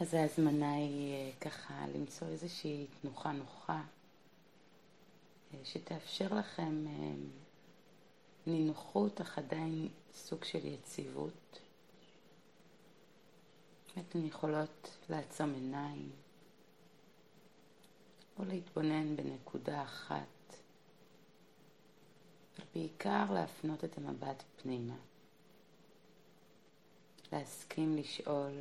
אז ההזמנה היא אה, ככה למצוא איזושהי תנוחה נוחה אה, שתאפשר לכם אה, נינוחות אך עדיין סוג של יציבות. אתן יכולות לעצום עיניים או להתבונן בנקודה אחת, ובעיקר להפנות את המבט פנימה. להסכים לשאול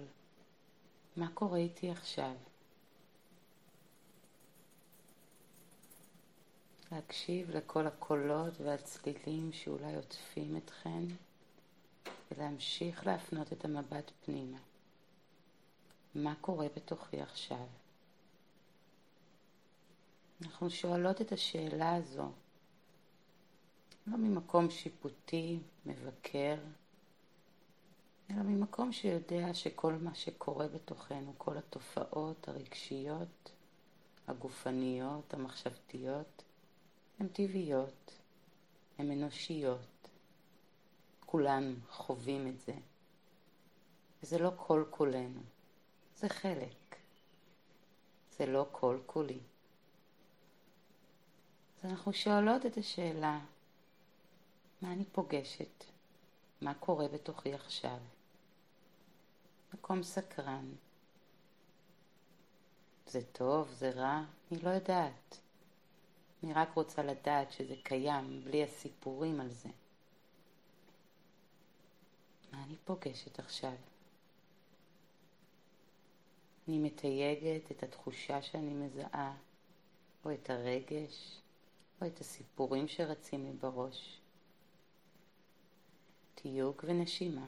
מה קורה איתי עכשיו? להקשיב לכל הקולות והצלילים שאולי עוטפים אתכן ולהמשיך להפנות את המבט פנימה. מה קורה בתוכי עכשיו? אנחנו שואלות את השאלה הזו לא ממקום שיפוטי, מבקר, אלא ממקום שיודע שכל מה שקורה בתוכנו, כל התופעות הרגשיות, הגופניות, המחשבתיות, הן טבעיות, הן אנושיות. כולם חווים את זה. וזה לא כל כולנו, זה חלק. זה לא כל כולי. אז אנחנו שואלות את השאלה, מה אני פוגשת? מה קורה בתוכי עכשיו? מקום סקרן. זה טוב, זה רע, אני לא יודעת. אני רק רוצה לדעת שזה קיים, בלי הסיפורים על זה. מה אני פוגשת עכשיו? אני מתייגת את התחושה שאני מזהה, או את הרגש, או את הסיפורים שרצים לי בראש. תיוג ונשימה.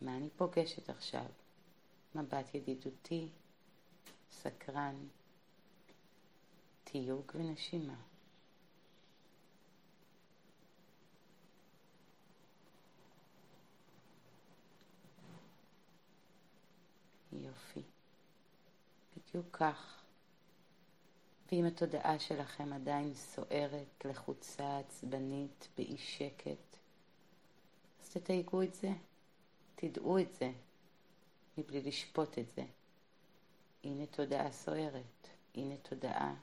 מה אני פוגשת עכשיו? מבט ידידותי, סקרן, תיוג ונשימה. יופי. בדיוק כך. ואם התודעה שלכם עדיין סוערת, לחוצה, עצבנית, באי שקט, אז תתייגו את זה. תדעו את זה מבלי לשפוט את זה. הנה תודעה סוערת, הנה תודעה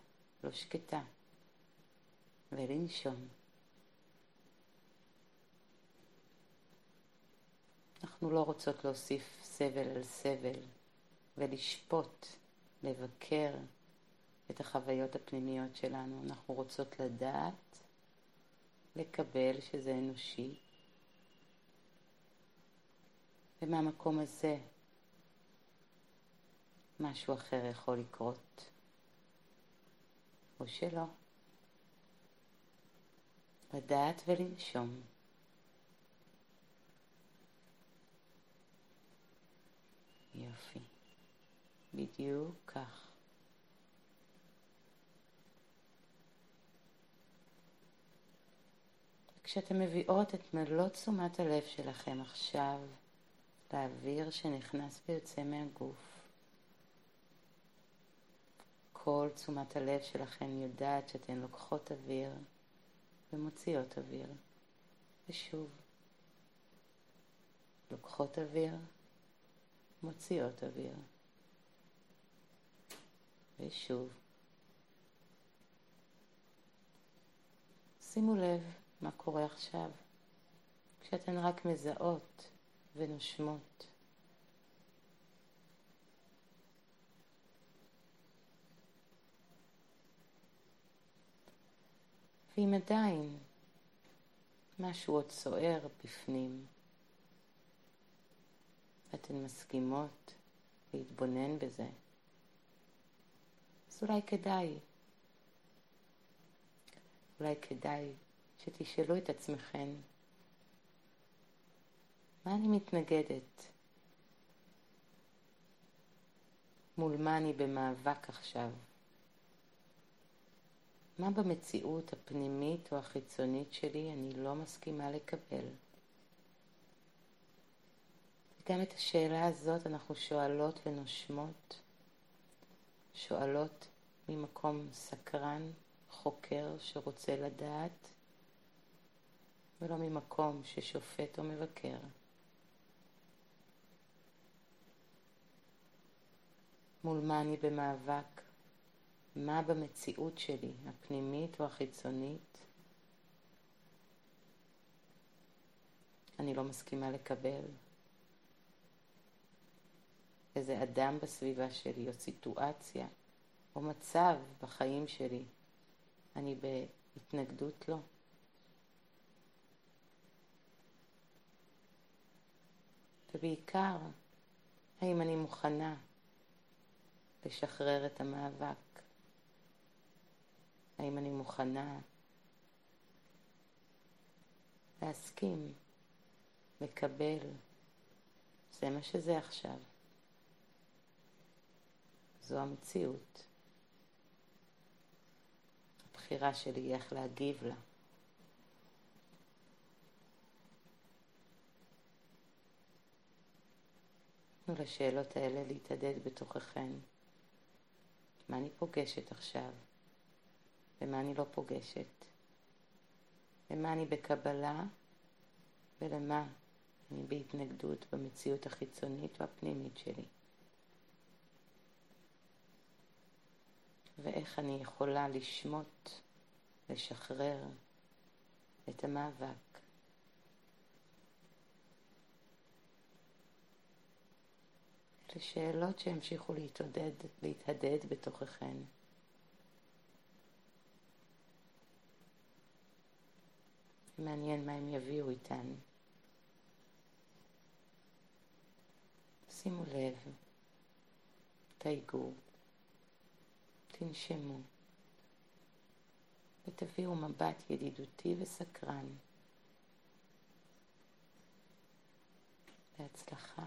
לא שקטה. ולנשום. אנחנו לא רוצות להוסיף סבל על סבל ולשפוט, לבקר את החוויות הפנימיות שלנו. אנחנו רוצות לדעת, לקבל שזה אנושי, ומהמקום הזה משהו אחר יכול לקרות, או שלא. לדעת ולנשום. יופי. בדיוק כך. כשאתם מביאות את מלוא תשומת הלב שלכם עכשיו לאוויר שנכנס ויוצא מהגוף. כל תשומת הלב שלכם יודעת שאתן לוקחות אוויר ומוציאות אוויר. ושוב, לוקחות אוויר, מוציאות אוויר. ושוב. שימו לב מה קורה עכשיו, כשאתן רק מזהות ונושמות. ואם עדיין משהו עוד סוער בפנים, אתן מסכימות להתבונן בזה, אז אולי כדאי, אולי כדאי שתשאלו את עצמכם מה אני מתנגדת? מול מה אני במאבק עכשיו? מה במציאות הפנימית או החיצונית שלי אני לא מסכימה לקבל? גם את השאלה הזאת אנחנו שואלות ונושמות, שואלות ממקום סקרן, חוקר שרוצה לדעת, ולא ממקום ששופט או מבקר. מול מה אני במאבק, מה במציאות שלי, הפנימית או החיצונית, אני לא מסכימה לקבל. איזה אדם בסביבה שלי, או סיטואציה, או מצב בחיים שלי, אני בהתנגדות לו. ובעיקר, האם אני מוכנה לשחרר את המאבק? האם אני מוכנה להסכים, לקבל, זה מה שזה עכשיו. זו המציאות. הבחירה שלי היא איך להגיב לה. תנו לשאלות האלה להתהדד בתוככן. מה אני פוגשת עכשיו? ומה אני לא פוגשת? למה אני בקבלה ולמה אני בהתנגדות במציאות החיצונית והפנימית שלי. ואיך אני יכולה לשמוט, לשחרר את המאבק. אלה שאלות שהמשיכו להתעודד, להתהדד בתוככן. מעניין מה הם יביאו איתן. שימו לב, תייגו, תנשמו ותביאו מבט ידידותי וסקרן. בהצלחה.